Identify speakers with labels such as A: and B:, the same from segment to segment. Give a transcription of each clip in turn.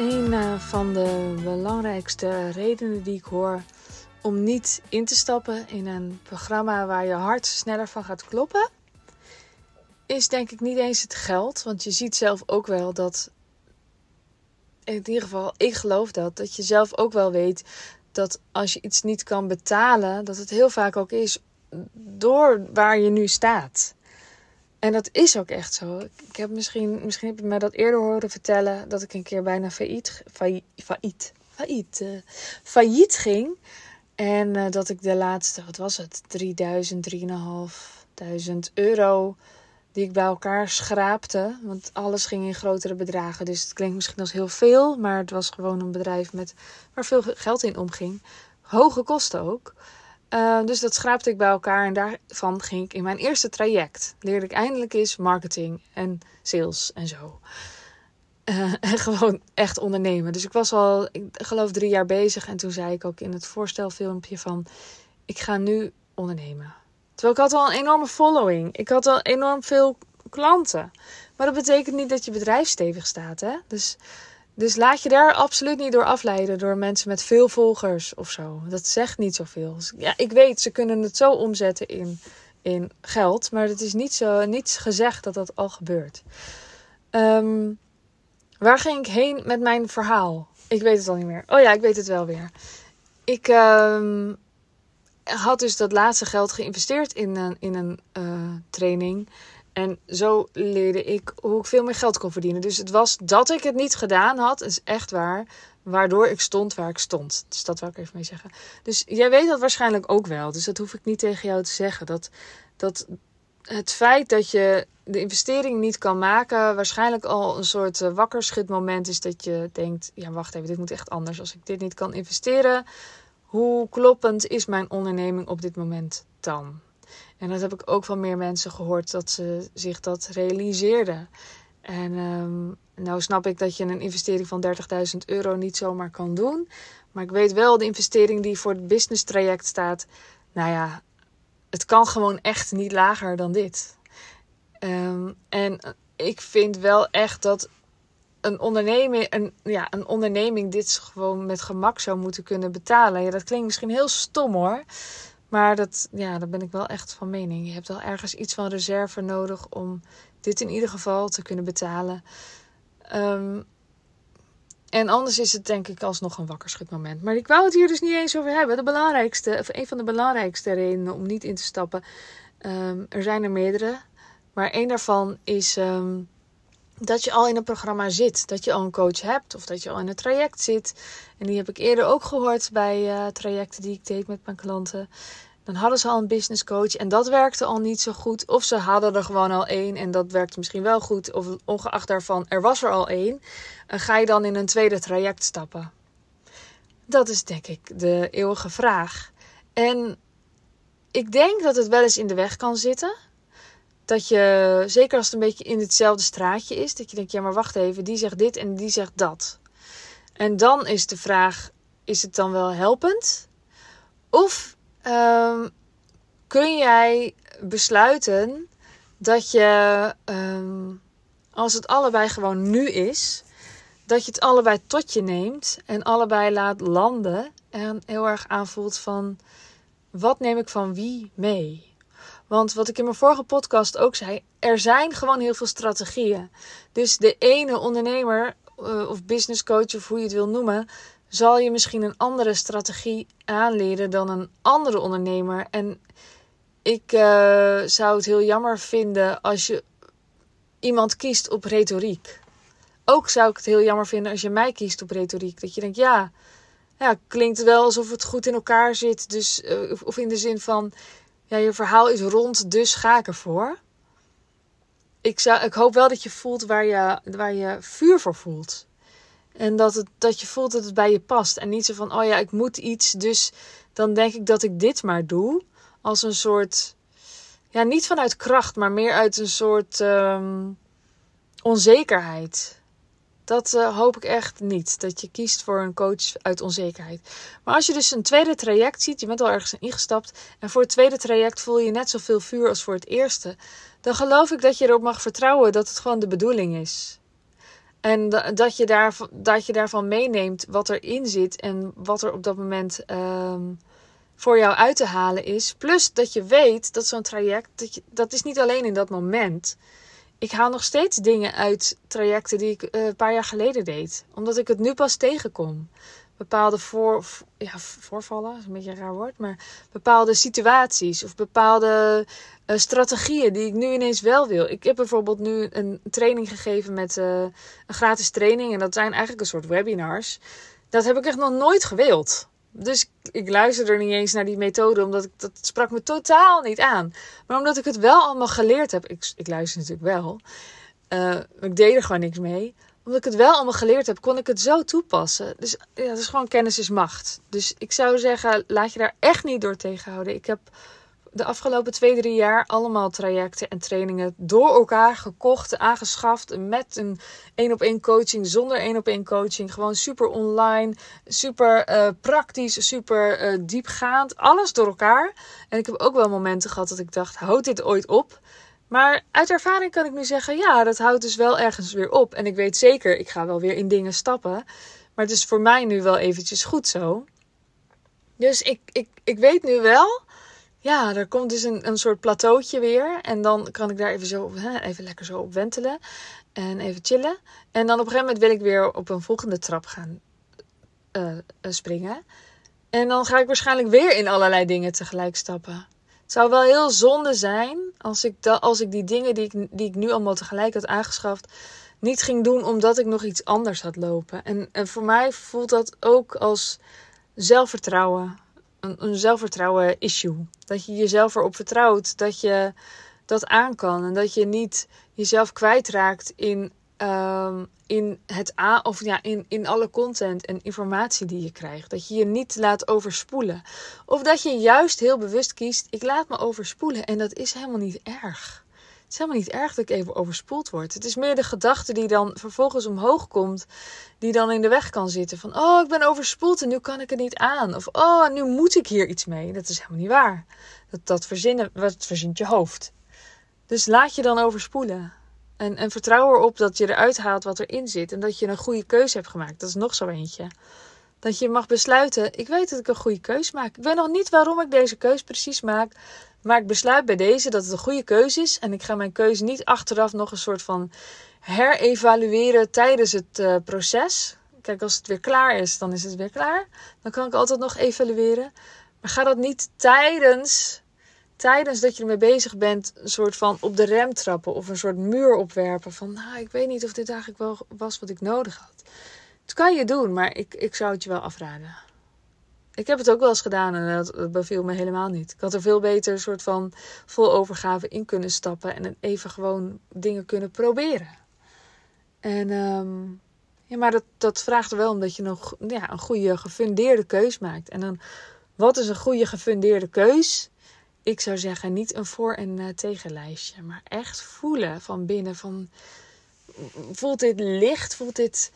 A: Een uh, van de belangrijkste redenen die ik hoor om niet in te stappen in een programma waar je hart sneller van gaat kloppen, is denk ik niet eens het geld. Want je ziet zelf ook wel dat, in ieder geval, ik geloof dat, dat je zelf ook wel weet dat als je iets niet kan betalen, dat het heel vaak ook is door waar je nu staat. En dat is ook echt zo. Ik heb misschien, misschien heb je mij dat eerder horen vertellen dat ik een keer bijna failliet, failliet, failliet, uh, failliet ging. En uh, dat ik de laatste, wat was het, 3000, 3.500 euro die ik bij elkaar schraapte. Want alles ging in grotere bedragen. Dus het klinkt misschien als heel veel, maar het was gewoon een bedrijf met, waar veel geld in omging. Hoge kosten ook. Uh, dus dat schraapte ik bij elkaar en daarvan ging ik in mijn eerste traject. Leerde ik eindelijk eens marketing en sales en zo. Uh, en gewoon echt ondernemen. Dus ik was al, ik geloof, drie jaar bezig. En toen zei ik ook in het voorstelfilmpje van... Ik ga nu ondernemen. Terwijl ik had al een enorme following. Ik had al enorm veel klanten. Maar dat betekent niet dat je bedrijf stevig staat. Hè? Dus dus laat je daar absoluut niet door afleiden door mensen met veel volgers of zo. Dat zegt niet zoveel. Ja, ik weet, ze kunnen het zo omzetten in, in geld, maar het is niet zo, niets gezegd dat dat al gebeurt. Um, waar ging ik heen met mijn verhaal? Ik weet het al niet meer. Oh ja, ik weet het wel weer. Ik um, had dus dat laatste geld geïnvesteerd in een, in een uh, training. En zo leerde ik hoe ik veel meer geld kon verdienen. Dus het was dat ik het niet gedaan had, is echt waar. Waardoor ik stond waar ik stond. Dus dat wil ik even mee zeggen. Dus jij weet dat waarschijnlijk ook wel. Dus dat hoef ik niet tegen jou te zeggen. Dat, dat het feit dat je de investering niet kan maken, waarschijnlijk al een soort uh, wakkerschutmoment is dat je denkt: ja, wacht even, dit moet echt anders. Als ik dit niet kan investeren, hoe kloppend is mijn onderneming op dit moment dan? En dat heb ik ook van meer mensen gehoord dat ze zich dat realiseerden. En um, nou snap ik dat je een investering van 30.000 euro niet zomaar kan doen. Maar ik weet wel, de investering die voor het business traject staat. Nou ja, het kan gewoon echt niet lager dan dit. Um, en ik vind wel echt dat een onderneming, een, ja, een onderneming dit gewoon met gemak zou moeten kunnen betalen. Ja, dat klinkt misschien heel stom hoor. Maar dat, ja, daar ben ik wel echt van mening. Je hebt wel ergens iets van reserve nodig om dit in ieder geval te kunnen betalen. Um, en anders is het denk ik alsnog een wakkerschutmoment. Maar ik wou het hier dus niet eens over hebben. De belangrijkste, of een van de belangrijkste redenen om niet in te stappen. Um, er zijn er meerdere. Maar één daarvan is um, dat je al in een programma zit. Dat je al een coach hebt of dat je al in een traject zit. En die heb ik eerder ook gehoord bij uh, trajecten die ik deed met mijn klanten. Dan hadden ze al een business coach en dat werkte al niet zo goed. Of ze hadden er gewoon al één en dat werkte misschien wel goed. Of ongeacht daarvan, er was er al één. En ga je dan in een tweede traject stappen? Dat is denk ik de eeuwige vraag. En ik denk dat het wel eens in de weg kan zitten dat je, zeker als het een beetje in hetzelfde straatje is, dat je denkt, ja maar wacht even, die zegt dit en die zegt dat. En dan is de vraag, is het dan wel helpend? Of um, kun jij besluiten dat je, um, als het allebei gewoon nu is, dat je het allebei tot je neemt en allebei laat landen en heel erg aanvoelt van, wat neem ik van wie mee? Want wat ik in mijn vorige podcast ook zei, er zijn gewoon heel veel strategieën. Dus de ene ondernemer uh, of business coach of hoe je het wil noemen, zal je misschien een andere strategie aanleren dan een andere ondernemer. En ik uh, zou het heel jammer vinden als je iemand kiest op retoriek. Ook zou ik het heel jammer vinden als je mij kiest op retoriek. Dat je denkt, ja, ja klinkt wel alsof het goed in elkaar zit. Dus, uh, of in de zin van, ja, je verhaal is rond, dus ga ik ervoor. Ik, zou, ik hoop wel dat je voelt waar je, waar je vuur voor voelt. En dat, het, dat je voelt dat het bij je past. En niet zo van, oh ja, ik moet iets, dus dan denk ik dat ik dit maar doe. Als een soort, ja, niet vanuit kracht, maar meer uit een soort um, onzekerheid. Dat uh, hoop ik echt niet. Dat je kiest voor een coach uit onzekerheid. Maar als je dus een tweede traject ziet, je bent al ergens ingestapt. En voor het tweede traject voel je net zoveel vuur als voor het eerste. Dan geloof ik dat je erop mag vertrouwen dat het gewoon de bedoeling is. En dat je, daar, dat je daarvan meeneemt wat erin zit en wat er op dat moment ehm, voor jou uit te halen is. Plus dat je weet dat zo'n traject, dat, je, dat is niet alleen in dat moment. Ik haal nog steeds dingen uit trajecten die ik uh, een paar jaar geleden deed. Omdat ik het nu pas tegenkom bepaalde voor, ja, voorvallen, is een beetje een raar woord, maar bepaalde situaties of bepaalde uh, strategieën die ik nu ineens wel wil. Ik heb bijvoorbeeld nu een training gegeven met uh, een gratis training en dat zijn eigenlijk een soort webinars. Dat heb ik echt nog nooit gewild. Dus ik luisterde niet eens naar die methode, omdat ik, dat sprak me totaal niet aan. Maar omdat ik het wel allemaal geleerd heb, ik, ik luister natuurlijk wel, uh, ik deed er gewoon niks mee omdat ik het wel allemaal geleerd heb, kon ik het zo toepassen. Dus ja, het is gewoon kennis is macht. Dus ik zou zeggen, laat je daar echt niet door tegenhouden. Ik heb de afgelopen twee, drie jaar allemaal trajecten en trainingen door elkaar gekocht, aangeschaft. Met een één op één coaching, zonder één op één coaching. Gewoon super online, super uh, praktisch, super uh, diepgaand. Alles door elkaar. En ik heb ook wel momenten gehad dat ik dacht, houd dit ooit op? Maar uit ervaring kan ik nu zeggen, ja, dat houdt dus wel ergens weer op. En ik weet zeker, ik ga wel weer in dingen stappen. Maar het is voor mij nu wel eventjes goed zo. Dus ik, ik, ik weet nu wel, ja, er komt dus een, een soort plateautje weer. En dan kan ik daar even zo, hè, even lekker zo op wentelen. En even chillen. En dan op een gegeven moment wil ik weer op een volgende trap gaan uh, springen. En dan ga ik waarschijnlijk weer in allerlei dingen tegelijk stappen. Het zou wel heel zonde zijn als ik, da, als ik die dingen die ik, die ik nu allemaal tegelijk had aangeschaft, niet ging doen omdat ik nog iets anders had lopen. En, en voor mij voelt dat ook als zelfvertrouwen. Een, zelfvertrouwen issue. Dat je jezelf erop vertrouwt dat je dat aan kan. En dat je niet jezelf kwijtraakt in um, in, het a of ja, in, in alle content en informatie die je krijgt. Dat je je niet laat overspoelen. Of dat je juist heel bewust kiest: ik laat me overspoelen. En dat is helemaal niet erg. Het is helemaal niet erg dat ik even overspoeld word. Het is meer de gedachte die dan vervolgens omhoog komt, die dan in de weg kan zitten. Van, oh, ik ben overspoeld en nu kan ik het niet aan. Of, oh, nu moet ik hier iets mee. Dat is helemaal niet waar. Dat, dat, verzinnen, verzint je hoofd. Dus laat je dan overspoelen. En, en vertrouw erop dat je eruit haalt wat erin zit. En dat je een goede keuze hebt gemaakt. Dat is nog zo eentje. Dat je mag besluiten, ik weet dat ik een goede keuze maak. Ik weet nog niet waarom ik deze keuze precies maak. Maar ik besluit bij deze dat het een goede keuze is. En ik ga mijn keuze niet achteraf nog een soort van herevalueren tijdens het uh, proces. Kijk, als het weer klaar is, dan is het weer klaar. Dan kan ik altijd nog evalueren. Maar ga dat niet tijdens tijdens dat je ermee bezig bent, een soort van op de rem trappen of een soort muur opwerpen. Van, nou, ik weet niet of dit eigenlijk wel was wat ik nodig had. Dat kan je doen, maar ik, ik zou het je wel afraden. Ik heb het ook wel eens gedaan en dat, beviel me helemaal niet. Ik had er veel beter een soort van vol overgave in kunnen stappen en even gewoon dingen kunnen proberen. En um, ja, maar dat, dat vraagt er wel om dat je nog ja, een goede gefundeerde keus maakt. En dan, wat is een goede gefundeerde keus? ik zou zeggen, niet een voor- en uh, tegenlijstje, maar echt voelen van binnen. Van, voelt dit licht? Voelt dit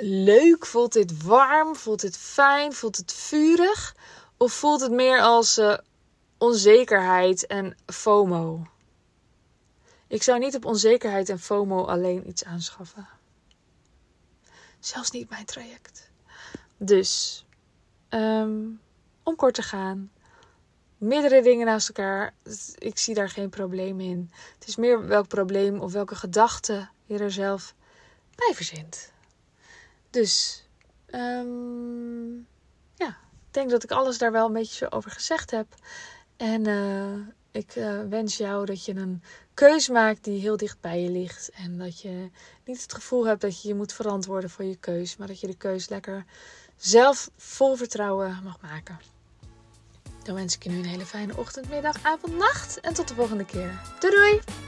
A: leuk? Voelt dit warm? Voelt dit fijn? Voelt het vurig? Of voelt het meer als uh, onzekerheid en FOMO? Ik zou niet op onzekerheid en FOMO alleen iets aanschaffen. Zelfs niet mijn traject. Dus, um, om kort te gaan meerdere dingen naast elkaar. Ik zie daar geen probleem in. Het is meer welk probleem of welke gedachte je er zelf bij verzint. Dus, um, ja, ik denk dat ik alles daar wel een beetje zo over gezegd heb. En uh, ik uh, wens jou dat je een keus maakt die heel dicht bij je ligt. En dat je niet het gevoel hebt dat je je moet verantwoorden voor je keus. Maar dat je de keus lekker zelf vol vertrouwen mag maken. Dan wens ik je nu een hele fijne ochtend, middag, avond, nacht. En tot de volgende keer. Doei doei!